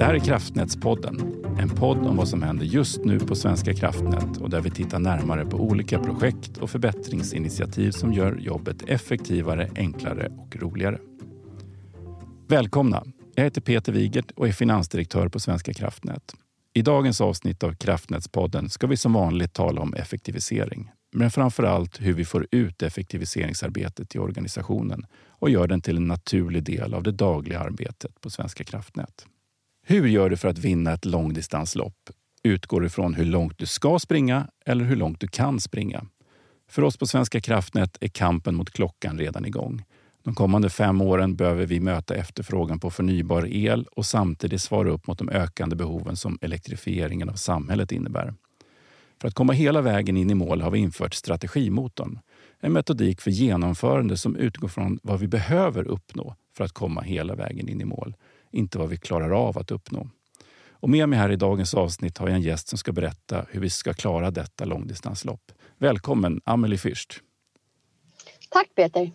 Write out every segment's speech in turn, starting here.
Det här är Kraftnätspodden, en podd om vad som händer just nu på Svenska kraftnät och där vi tittar närmare på olika projekt och förbättringsinitiativ som gör jobbet effektivare, enklare och roligare. Välkomna! Jag heter Peter Wigert och är finansdirektör på Svenska kraftnät. I dagens avsnitt av Kraftnätspodden ska vi som vanligt tala om effektivisering. Men framför allt hur vi får ut effektiviseringsarbetet i organisationen och gör den till en naturlig del av det dagliga arbetet på Svenska kraftnät. Hur gör du för att vinna ett långdistanslopp? Utgår du från hur långt du ska springa eller hur långt du kan springa? För oss på Svenska kraftnät är kampen mot klockan redan igång. De kommande fem åren behöver vi möta efterfrågan på förnybar el och samtidigt svara upp mot de ökande behoven som elektrifieringen av samhället innebär. För att komma hela vägen in i mål har vi infört strategimotorn. En metodik för genomförande som utgår från vad vi behöver uppnå för att komma hela vägen in i mål, inte vad vi klarar av att uppnå. Och med mig här i dagens avsnitt har jag en gäst som ska berätta hur vi ska klara detta långdistanslopp. Välkommen Amelie Fürst. Tack Peter.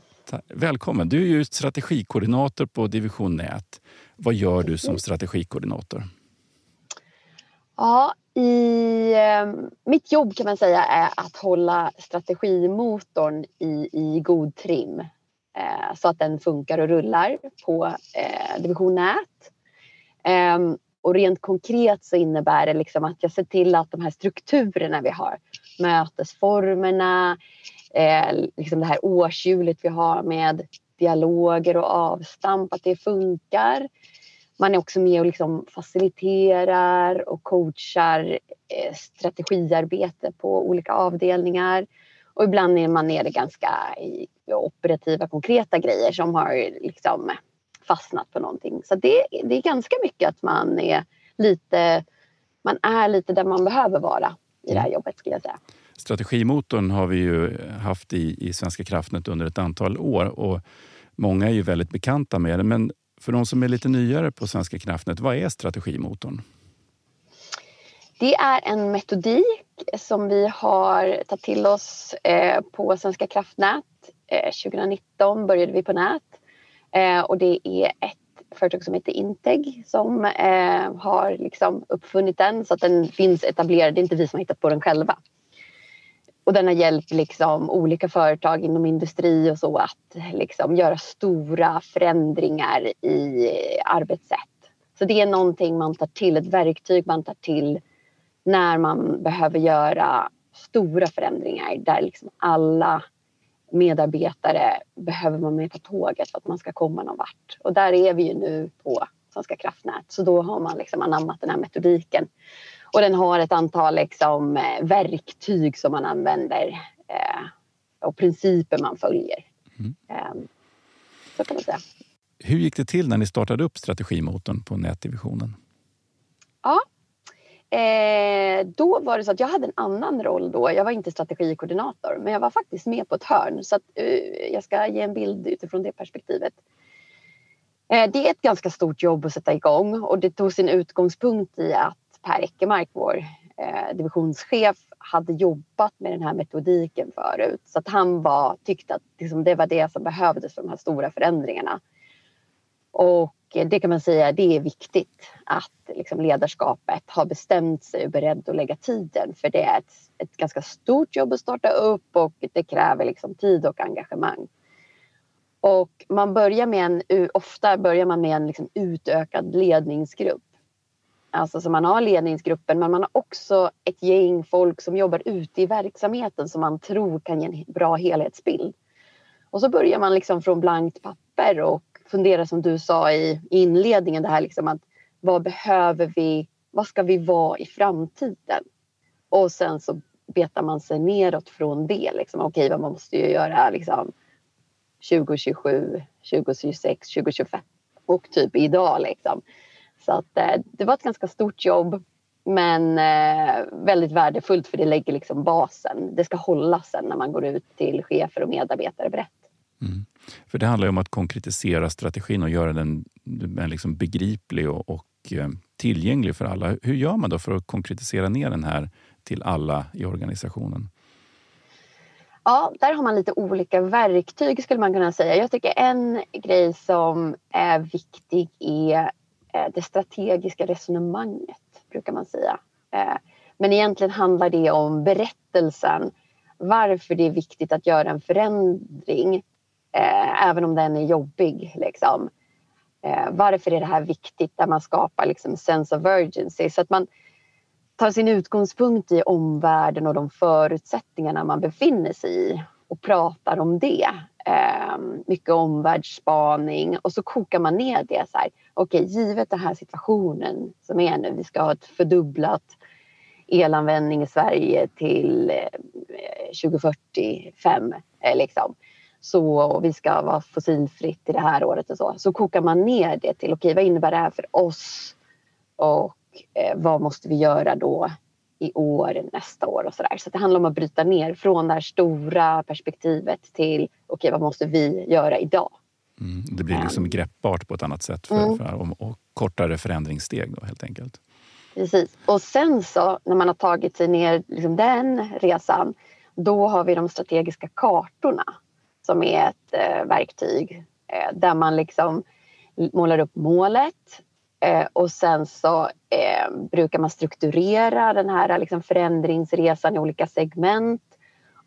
Välkommen. Du är ju strategikoordinator på Division Nät. Vad gör du som strategikoordinator? Ja, i, eh, mitt jobb kan man säga är att hålla strategimotorn i, i god trim Eh, så att den funkar och rullar på eh, Division Nät. Eh, och rent konkret så innebär det liksom att jag ser till att de här strukturerna vi har, mötesformerna, eh, liksom det här årshjulet vi har med dialoger och avstamp, att det funkar. Man är också med och liksom faciliterar och coachar eh, strategiarbete på olika avdelningar. Och ibland är man nere ganska i operativa konkreta grejer som har liksom fastnat på någonting. Så det, det är ganska mycket att man är lite, man är lite där man behöver vara i det här mm. jobbet skulle jag säga. Strategimotorn har vi ju haft i, i Svenska kraftnät under ett antal år och många är ju väldigt bekanta med det. Men för de som är lite nyare på Svenska kraftnät, vad är strategimotorn? Det är en metodik som vi har tagit till oss eh, på Svenska kraftnät. Eh, 2019 började vi på nät eh, och det är ett företag som heter Integ som har liksom uppfunnit den så att den finns etablerad. Det är inte vi som har hittat på den själva. Och den har hjälpt liksom olika företag inom industri och så att liksom göra stora förändringar i arbetssätt. Så det är någonting man tar till, ett verktyg man tar till när man behöver göra stora förändringar där liksom alla medarbetare behöver vara med på tåget för att man ska komma någon vart. Och där är vi ju nu på Svenska kraftnät. Så då har man liksom anammat den här metodiken och den har ett antal liksom, eh, verktyg som man använder eh, och principer man följer. Mm. Eh, så kan man säga. Hur gick det till när ni startade upp strategimotorn på nätdivisionen? Ja, eh, då var det så att jag hade en annan roll då. Jag var inte strategikoordinator men jag var faktiskt med på ett hörn. Så att, eh, jag ska ge en bild utifrån det perspektivet. Eh, det är ett ganska stort jobb att sätta igång och det tog sin utgångspunkt i att Per Eckermark, vår eh, divisionschef, hade jobbat med den här metodiken förut. Så att han var, tyckte att liksom, det var det som behövdes för de här stora förändringarna. Och det kan man säga, det är viktigt att liksom, ledarskapet har bestämt sig och är beredd att lägga tiden. För det är ett, ett ganska stort jobb att starta upp och det kräver liksom, tid och engagemang. Och man börjar med en, ofta börjar man med en liksom, utökad ledningsgrupp Alltså så man har ledningsgruppen men man har också ett gäng folk som jobbar ute i verksamheten som man tror kan ge en bra helhetsbild. Och så börjar man liksom från blankt papper och funderar som du sa i inledningen det här liksom att vad behöver vi? Vad ska vi vara i framtiden? Och sen så betar man sig neråt från det. Liksom. Okej, vad man måste ju göra liksom 2027, 2026, 2025 och typ idag liksom. Så att, eh, det var ett ganska stort jobb men eh, väldigt värdefullt för det lägger liksom basen. Det ska hålla sen när man går ut till chefer och medarbetare brett. Mm. För det handlar ju om att konkretisera strategin och göra den liksom begriplig och, och eh, tillgänglig för alla. Hur gör man då för att konkretisera ner den här till alla i organisationen? Ja, där har man lite olika verktyg skulle man kunna säga. Jag tycker en grej som är viktig är eh, det strategiska resonemanget, brukar man säga. Eh, men egentligen handlar det om berättelsen, varför det är viktigt att göra en förändring, eh, även om den är jobbig. Liksom. Eh, varför är det här viktigt? Där man skapar liksom sense of urgency. Så att man tar sin utgångspunkt i omvärlden och de förutsättningarna man befinner sig i och pratar om det. Eh, mycket omvärldsspaning och så kokar man ner det så här. Okej, okay, givet den här situationen som är nu, vi ska ha ett fördubblat elanvändning i Sverige till eh, 2045 eh, liksom. Så vi ska vara fossilfritt i det här året och så. Så kokar man ner det till okej, okay, vad innebär det här för oss? Och eh, vad måste vi göra då i år, nästa år och så där. Så det handlar om att bryta ner från det här stora perspektivet till okej, okay, vad måste vi göra idag? Mm, det blir liksom um, greppbart på ett annat sätt för, mm. för, och, och kortare förändringssteg då helt enkelt. Precis. Och sen så när man har tagit sig ner liksom den resan, då har vi de strategiska kartorna som är ett eh, verktyg eh, där man liksom målar upp målet eh, och sen så eh, brukar man strukturera den här liksom förändringsresan i olika segment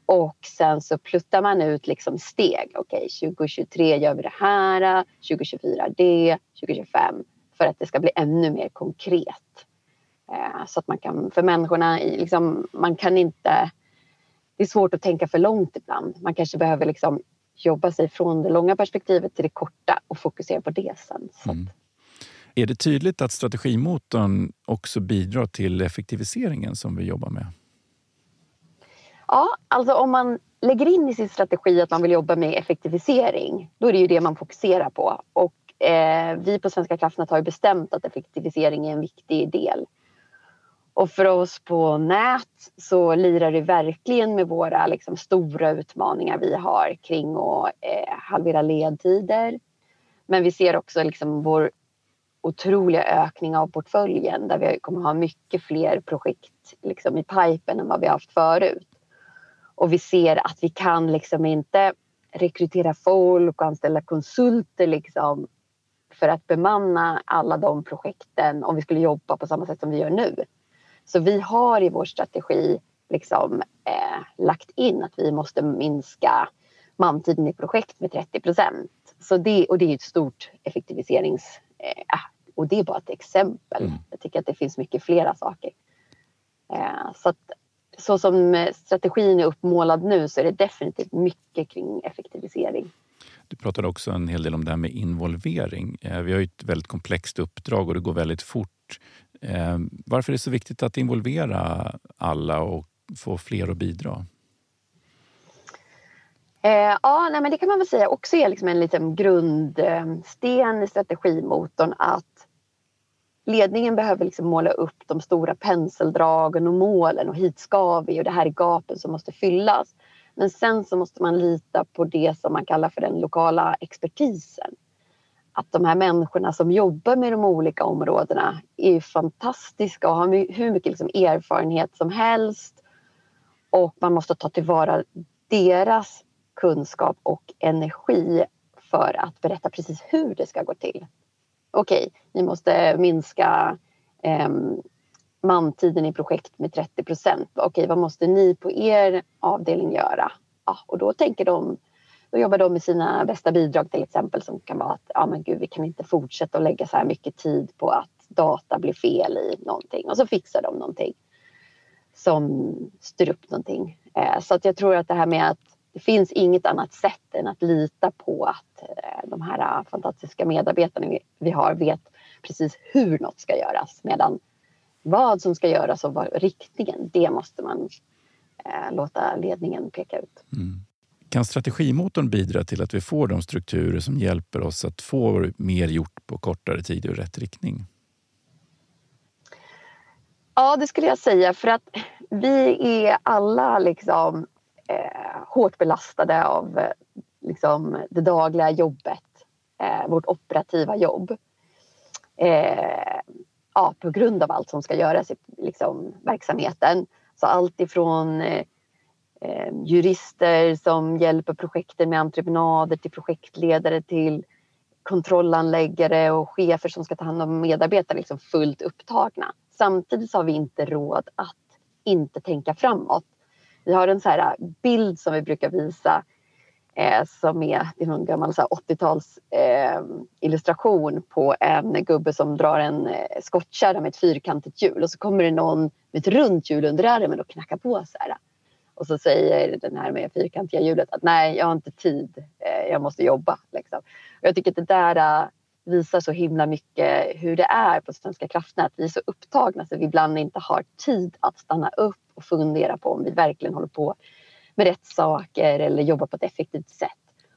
och sen så pluttar man ut liksom steg. Okej, okay, 2023 gör vi det här, 2024 det, 2025 för att det ska bli ännu mer konkret. Eh, så att man kan, för människorna, liksom, man kan inte... Det är svårt att tänka för långt ibland. Man kanske behöver liksom jobba sig från det långa perspektivet till det korta och fokusera på det sen. Mm. Är det tydligt att strategimotorn också bidrar till effektiviseringen som vi jobbar med? Ja, alltså om man lägger in i sin strategi att man vill jobba med effektivisering, då är det ju det man fokuserar på. Och eh, vi på Svenska kraftnät har ju bestämt att effektivisering är en viktig del och för oss på nät så lirar det verkligen med våra liksom, stora utmaningar vi har kring att eh, halvera ledtider. Men vi ser också liksom, vår otroliga ökning av portföljen där vi kommer ha mycket fler projekt liksom, i pipen än vad vi haft förut. Och vi ser att vi kan liksom inte rekrytera folk och anställa konsulter liksom, för att bemanna alla de projekten om vi skulle jobba på samma sätt som vi gör nu. Så vi har i vår strategi liksom, eh, lagt in att vi måste minska mantiden i projekt med 30 procent. och det är ett stort effektiviserings... Eh, och det är bara ett exempel. Mm. Jag tycker att det finns mycket flera saker. Eh, så, att, så som strategin är uppmålad nu så är det definitivt mycket kring effektivisering. Du pratade också en hel del om det här med involvering. Eh, vi har ett väldigt komplext uppdrag och det går väldigt fort. Eh, varför är det så viktigt att involvera alla och få fler att bidra? Eh, ja, nej, men det kan man väl säga också är liksom en liten grundsten i strategimotorn att ledningen behöver liksom måla upp de stora penseldragen och målen och hit ska vi och det här är gapen som måste fyllas. Men sen så måste man lita på det som man kallar för den lokala expertisen att de här människorna som jobbar med de olika områdena är fantastiska och har hur mycket liksom erfarenhet som helst. Och man måste ta tillvara deras kunskap och energi för att berätta precis hur det ska gå till. Okej, okay, ni måste minska eh, mantiden i projekt med 30 procent. Okej, okay, vad måste ni på er avdelning göra? Ja, och då tänker de då jobbar de med sina bästa bidrag till exempel som kan vara att ja, men gud, vi kan inte fortsätta att lägga så här mycket tid på att data blir fel i någonting och så fixar de någonting som styr upp någonting. Eh, så att jag tror att det här med att det finns inget annat sätt än att lita på att eh, de här eh, fantastiska medarbetarna vi har vet precis hur något ska göras medan vad som ska göras och vad riktningen, det måste man låta ledningen peka ut. Mm. Kan strategimotorn bidra till att vi får de strukturer som hjälper oss att få mer gjort på kortare tid i rätt riktning? Ja, det skulle jag säga för att vi är alla liksom, eh, hårt belastade av eh, liksom, det dagliga jobbet, eh, vårt operativa jobb. Eh, ja, på grund av allt som ska göras i liksom, verksamheten. Så allt ifrån eh, Eh, jurister som hjälper projekten med entreprenader till projektledare till kontrollanläggare och chefer som ska ta hand om medarbetare liksom fullt upptagna. Samtidigt så har vi inte råd att inte tänka framåt. Vi har en så här eh, bild som vi brukar visa eh, som är, det är någon gammal 80-tals eh, illustration på en gubbe som drar en eh, skottkärra med ett fyrkantigt hjul och så kommer det någon med ett runt hjul under armen och knackar på så här. Och så säger den här med fyrkantiga hjulet att nej, jag har inte tid, eh, jag måste jobba. Liksom. Och jag tycker att det där äh, visar så himla mycket hur det är på Svenska kraftnät. Vi är så upptagna så vi ibland inte har tid att stanna upp och fundera på om vi verkligen håller på med rätt saker eller jobbar på ett effektivt sätt.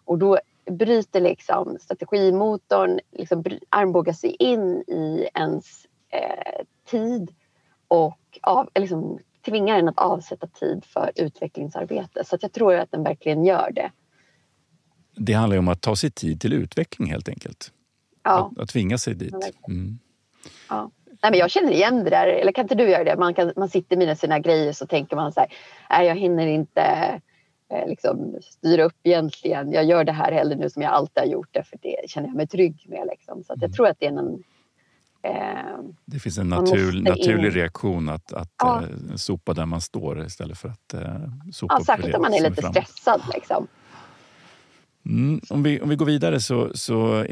Och då bryter liksom strategimotorn, liksom armbågar sig in i ens eh, tid och av, liksom, tvingar en att avsätta tid för utvecklingsarbete. Så jag tror att den verkligen gör det. Det handlar ju om att ta sig tid till utveckling helt enkelt. Ja. Att, att tvinga sig dit. Mm. Ja. Nej, men jag känner igen det där. Eller kan inte du göra det? Man, kan, man sitter med sina grejer så tänker man så här, nej jag hinner inte eh, liksom, styra upp egentligen. Jag gör det här hellre nu som jag alltid har gjort det för det känner jag mig trygg med. Liksom. Så att jag mm. tror att det är en det finns en natur, naturlig reaktion att, att ja. eh, sopa där man står istället för att eh, sopa ja, Särskilt om man är lite är stressad. Liksom. Mm, om, vi, om vi går vidare så, så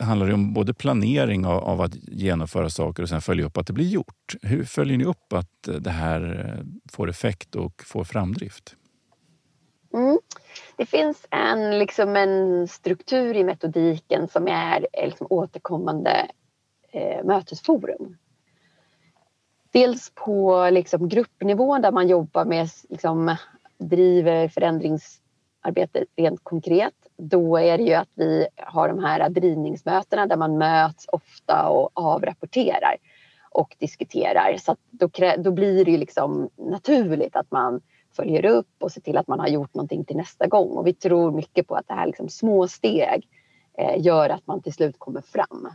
handlar det om både planering av, av, att genomföra saker och sen följa upp att det blir gjort. Hur följer ni upp att det här eh, får effekt och får framdrift? Mm. Det finns en, liksom en struktur i metodiken som är liksom återkommande eh, mötesforum. Dels på liksom gruppnivå där man jobbar med, liksom, driver förändringsarbete rent konkret. Då är det ju att vi har de här drivningsmötena där man möts ofta och avrapporterar och diskuterar. Så då, då blir det ju liksom naturligt att man följer upp och ser till att man har gjort någonting till nästa gång. Och vi tror mycket på att det här liksom små steg eh, gör att man till slut kommer fram.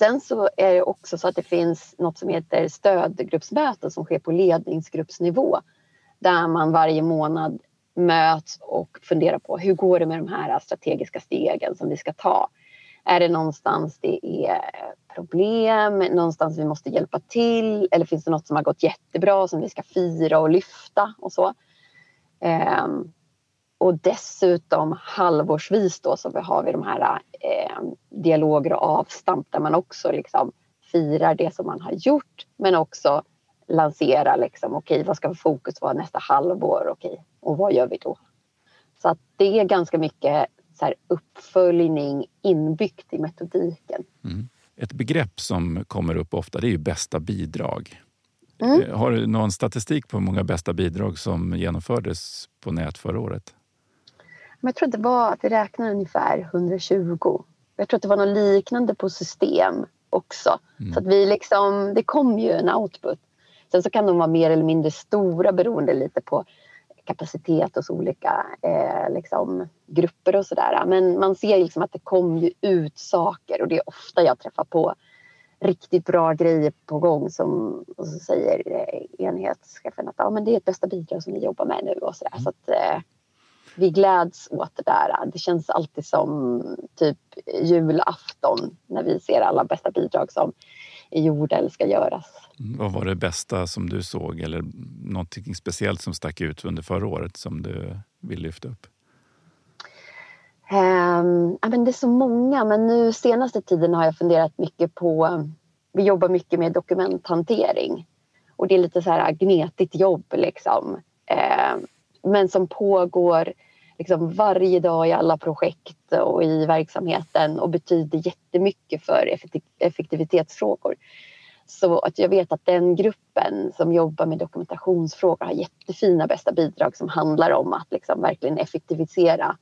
Sen så är det också så att det finns något som heter stödgruppsmöten som sker på ledningsgruppsnivå där man varje månad möts och funderar på hur går det med de här strategiska stegen som vi ska ta. Är det någonstans det är problem, någonstans vi måste hjälpa till eller finns det något som har gått jättebra som vi ska fira och lyfta och så. Ehm, och dessutom halvårsvis då så har vi de här eh, dialoger och avstamp där man också liksom firar det som man har gjort men också lanserar liksom okej okay, vad ska fokus vara nästa halvår okej okay, och vad gör vi då? Så att det är ganska mycket så här, uppföljning inbyggt i metodiken. Mm. Ett begrepp som kommer upp ofta det är ju bästa bidrag. Mm. Eh, har du någon statistik på hur många bästa bidrag som genomfördes på nät förra året? Men jag tror det var att vi räknade ungefär 120. Jag tror att det var något liknande på system också. Mm. Så att vi liksom, det kom ju en output. Sen så kan de vara mer eller mindre stora beroende lite på kapacitet hos olika eh, liksom, grupper och sådär. Men man ser liksom att det kom ju ut saker och det är ofta jag träffar på riktigt bra grejer på gång som och så säger eh, enhetschefen att ja, men det är ett bästa bidrag som vi jobbar med nu och sådär. Mm. Så att, eh, vi gläds åt det där. Det känns alltid som typ julafton när vi ser alla bästa bidrag som är gjorda eller ska göras. Mm, vad var det bästa som du såg eller någonting speciellt som stack ut under förra året som du vill lyfta upp? Um, ja, men det är så många, men nu senaste tiden har jag funderat mycket på... Vi jobbar mycket med dokumenthantering och det är lite så här gnetigt jobb liksom. Um, men som pågår liksom varje dag i alla projekt och i verksamheten och betyder jättemycket för effektivitetsfrågor. Så att jag vet att den gruppen som jobbar med dokumentationsfrågor har jättefina bästa bidrag som handlar om att liksom verkligen effektivisera.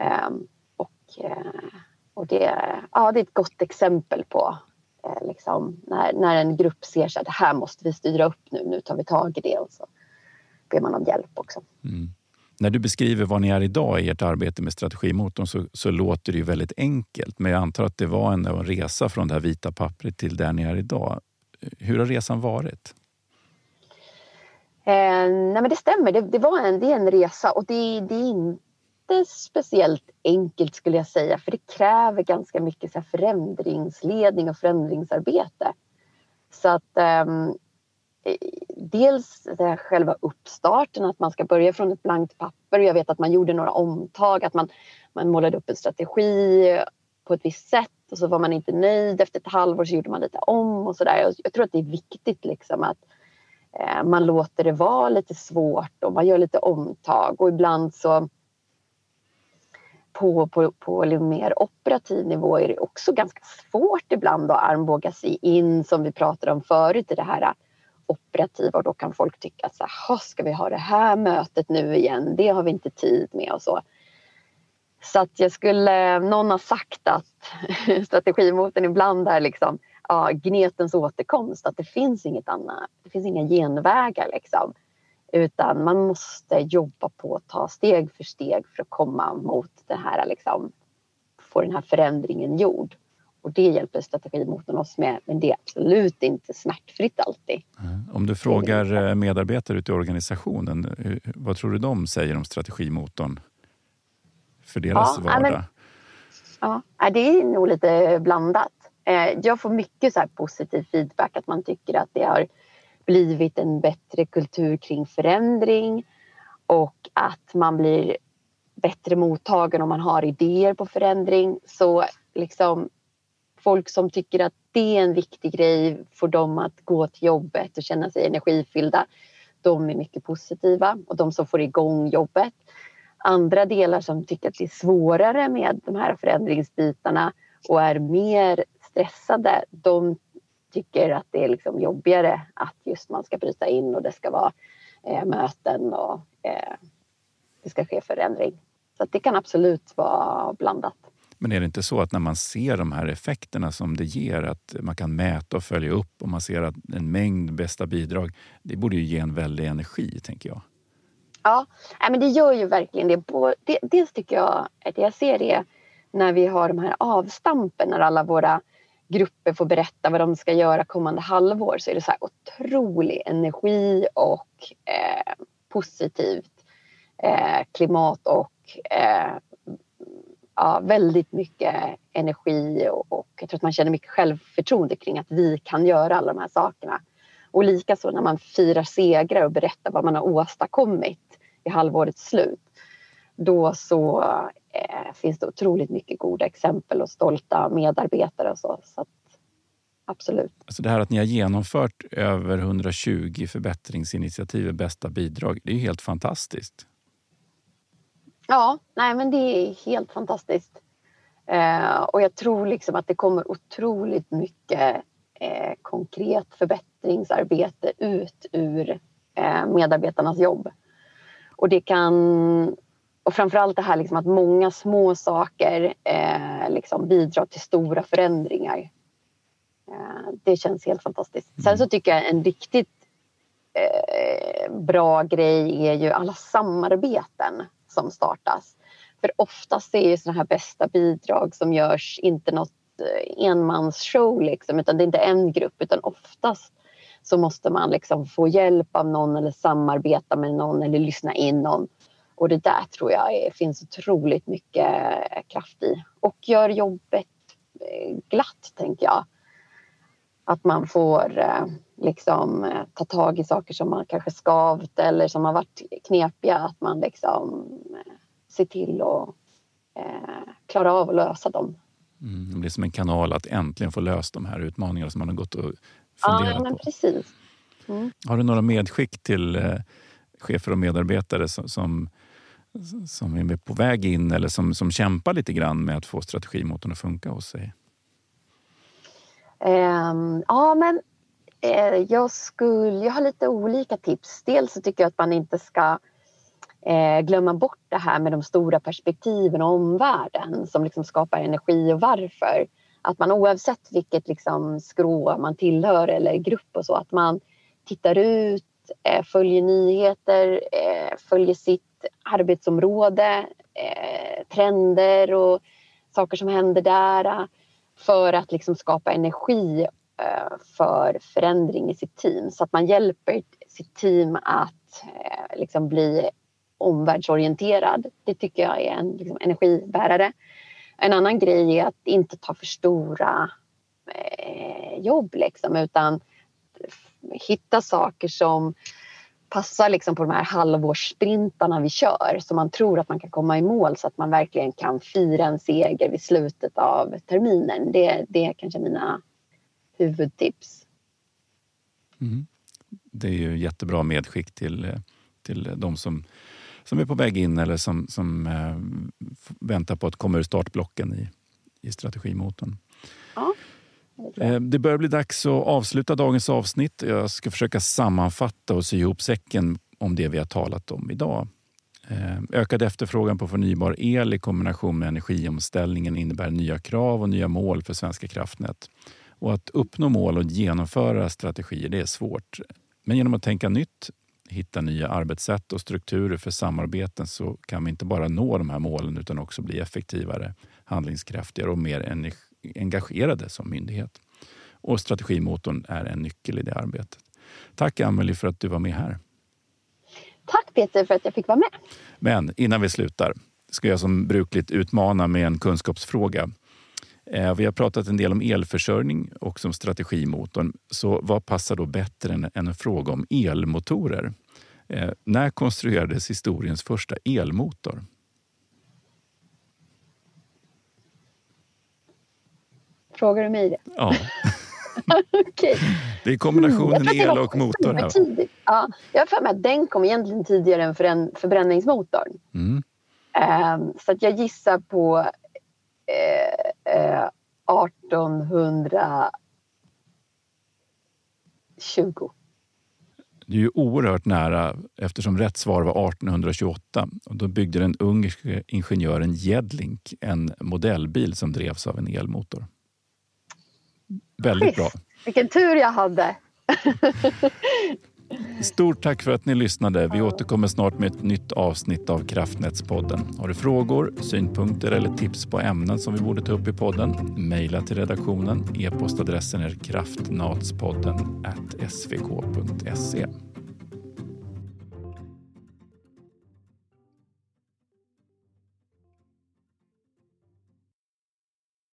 Ehm, och, eh, och det, ja, det är ett gott exempel på eh, liksom, när, när en grupp ser att det här måste vi styra upp nu, nu tar vi tag i det. Och så ber man om hjälp också. Mm. När du beskriver var ni är idag i ert arbete med strategimotorn så, så låter det ju väldigt enkelt. Men jag antar att det var en, en resa från det här vita pappret till där ni är idag. Hur har resan varit? Eh, nej men det stämmer, det, det, var en, det är en resa och det, det, är, inte speciellt enkelt skulle jag säga för det kräver ganska mycket så förändringsledning och förändringsarbete. Så att um, dels det själva uppstarten, att man ska börja från ett blankt papper. Jag vet att man gjorde några omtag, att man, man målade upp en strategi på ett visst sätt och så var man inte nöjd. Efter ett halvår så gjorde man lite om och sådär. Jag tror att det är viktigt liksom att eh, man låter det vara lite svårt och man gör lite omtag och ibland så på, på, på mer operativ nivå är det också ganska svårt ibland att armbåga sig in som vi pratade om förut i det här operativa och då kan folk tycka så här, ska vi ha det här mötet nu igen? Det har vi inte tid med och så. Så att jag skulle, någon har sagt att strategimotorn ibland är liksom ja, gnetens återkomst, att det finns inget annat, det finns inga genvägar liksom. Utan man måste jobba på att ta steg för steg för att komma mot det här liksom, få den här förändringen gjord. Och det hjälper strategimotorn oss med, men det är absolut inte smärtfritt alltid. Om du frågar eh, medarbetare ute i organisationen, vad tror du de säger om strategimotorn för deras ja, vardag? Men, ja, det är nog lite blandat. Eh, jag får mycket så positiv feedback att man tycker att det har blivit en bättre kultur kring förändring och att man blir bättre mottagen om man har idéer på förändring. Så liksom folk som tycker att det är en viktig grej får dem att gå till jobbet och känna sig energifyllda. De är mycket positiva och de som får igång jobbet. Andra delar som tycker att det är svårare med de här förändringsbitarna och är mer stressade, de tycker att det är liksom jobbigare att just man ska bryta in och det ska vara eh, möten och eh, det ska ske förändring. Så det kan absolut vara blandat. Men är det inte så att när man ser de här effekterna som det ger, att man kan mäta och följa upp och man ser att en mängd bästa bidrag, det borde ju ge en väldig energi, tänker jag. Ja, men det gör ju verkligen det. Dels tycker jag att jag ser det när vi har de här avstampen, när alla våra grupper får berätta vad de ska göra kommande halvår så är det så här otrolig energi och eh, positivt eh, klimat och eh, ja, väldigt mycket energi och, och, jag tror att man känner mycket självförtroende kring att vi kan göra alla de här sakerna. Och likaså när man firar segrar och berättar vad man har åstadkommit i halvårets slut. Då så eh, finns det otroligt mycket goda exempel och stolta medarbetare och så. så att, absolut. Alltså det här att ni har genomfört över 120 förbättringsinitiativ, bästa bidrag, det är helt fantastiskt. Ja, nej men det är helt fantastiskt. Eh, och jag tror liksom att det kommer otroligt mycket eh, konkret förbättringsarbete ut ur eh, medarbetarnas jobb. Och det kan och framförallt det här liksom att många små saker eh, liksom bidrar till stora förändringar. Eh, det känns helt fantastiskt. Sen så tycker jag en riktigt eh, bra grej är ju alla samarbeten som startas. För oftast är ju sådana här bästa bidrag som görs inte något eh, enmansshow liksom, utan det är inte en grupp utan oftast så måste man liksom få hjälp av någon eller samarbeta med någon eller lyssna in någon. Och det där tror jag är, finns otroligt mycket eh, kraft i. Och gör jobbet eh, glatt, tänker jag. Att man får eh, liksom ta tag i saker som har kanske skavt eller som har varit knepiga. Att man liksom se till att eh, klara av att lösa dem. Mm, det blir som en kanal att äntligen få löst de här utmaningarna som man har gått och funderat ja, men på. Precis. Mm. Har du några medskick till eh, chefer och medarbetare som, som, som är på väg in eller som, som kämpar lite grann med att få strategimotorn att funka hos sig? Um, ja, men eh, Eh, jag, skulle, jag har lite olika tips. Dels så tycker jag att man inte ska eh, glömma bort det här med de stora perspektiven och omvärlden som liksom skapar energi och varför. Att man oavsett vilket liksom skrå man tillhör eller grupp och så, att man tittar ut, eh, följer nyheter, eh, följer sitt arbetsområde, eh, trender och saker som händer där eh, för att liksom skapa energi Eh, för förändring i sitt team så att man hjälper sitt team att eh, liksom bli omvärldsorienterad. Det tycker jag är en liksom, energibärare. En annan grej är att inte ta för stora eh, jobb liksom, utan hitta saker som passar liksom på de här halvårssprintarna vi kör så man tror att man kan komma i mål så att man verkligen kan fira en seger vid slutet av terminen. Det, det är kanske mina huvudtips. Mm. Det är ju jättebra medskick till, till de som, som är på väg in eller som, som äh, väntar på att komma ur startblocken i, i strategimotorn. Ja. Eh, det börjar bli dags att avsluta dagens avsnitt. Jag ska försöka sammanfatta och sy ihop säcken om det vi har talat om idag. Eh, ökad efterfrågan på förnybar el i kombination med energiomställningen innebär nya krav och nya mål för Svenska kraftnät. Och att uppnå mål och genomföra strategier det är svårt. Men genom att tänka nytt, hitta nya arbetssätt och strukturer för samarbeten så kan vi inte bara nå de här målen utan också bli effektivare, handlingskraftigare och mer engagerade som myndighet. Och strategimotorn är en nyckel i det arbetet. Tack Amelie för att du var med här. Tack Peter för att jag fick vara med. Men innan vi slutar ska jag som brukligt utmana med en kunskapsfråga. Eh, vi har pratat en del om elförsörjning och som strategimotorn. Så vad passar då bättre än en fråga om elmotorer? Eh, när konstruerades historiens första elmotor? Frågar du mig det? Ja. okay. Det är kombinationen mm, el och motor. Här. Ja, jag har för mig att den kom egentligen tidigare än för förbränningsmotorn. Mm. Um, så att jag gissar på uh, uh, 1820. Det är ju oerhört nära eftersom rätt svar var 1828. Och då byggde den ungerske ingenjören Jedlink en modellbil som drevs av en elmotor. Väldigt bra. Vilken tur jag hade. Stort tack för att ni lyssnade. Vi återkommer snart med ett nytt avsnitt av Kraftnätspodden. Har du frågor, synpunkter eller tips på ämnen som vi borde ta upp i podden? Mejla till redaktionen. E-postadressen är kraftnatspodden svk.se.